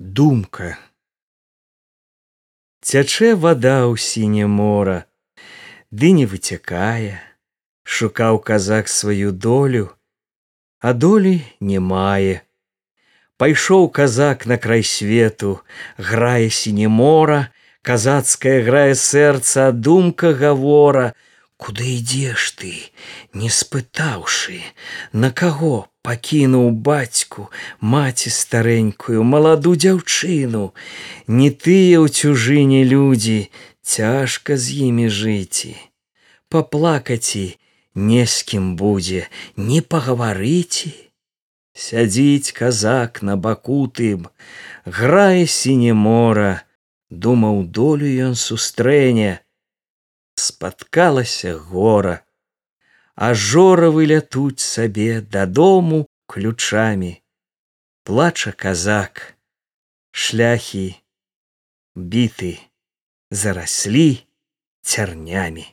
думка. Цячэ вода ў сіне мора ды не выцякае. Шукаў казак сваю долю а долі не мае. Пайшоў казак на край свету грае сіне мора казацкая грае сэрца думка гавора куды ідзеш ты не спытаўшы на каго пакінуў бацьку маці старэнькую маладу дзяўчыну? Не тыя ў цюжыне людзі цяжка з імі жыці. Паплакаці не з кім будзе не пагаварыці сядзіць казак на баку тым грае сіне мора думаў долю ён сустрэне спаткалася гора. А жоравы лятуць сабе дадому ключамі. Плача казак. Шляхі біты зараслі цярнямі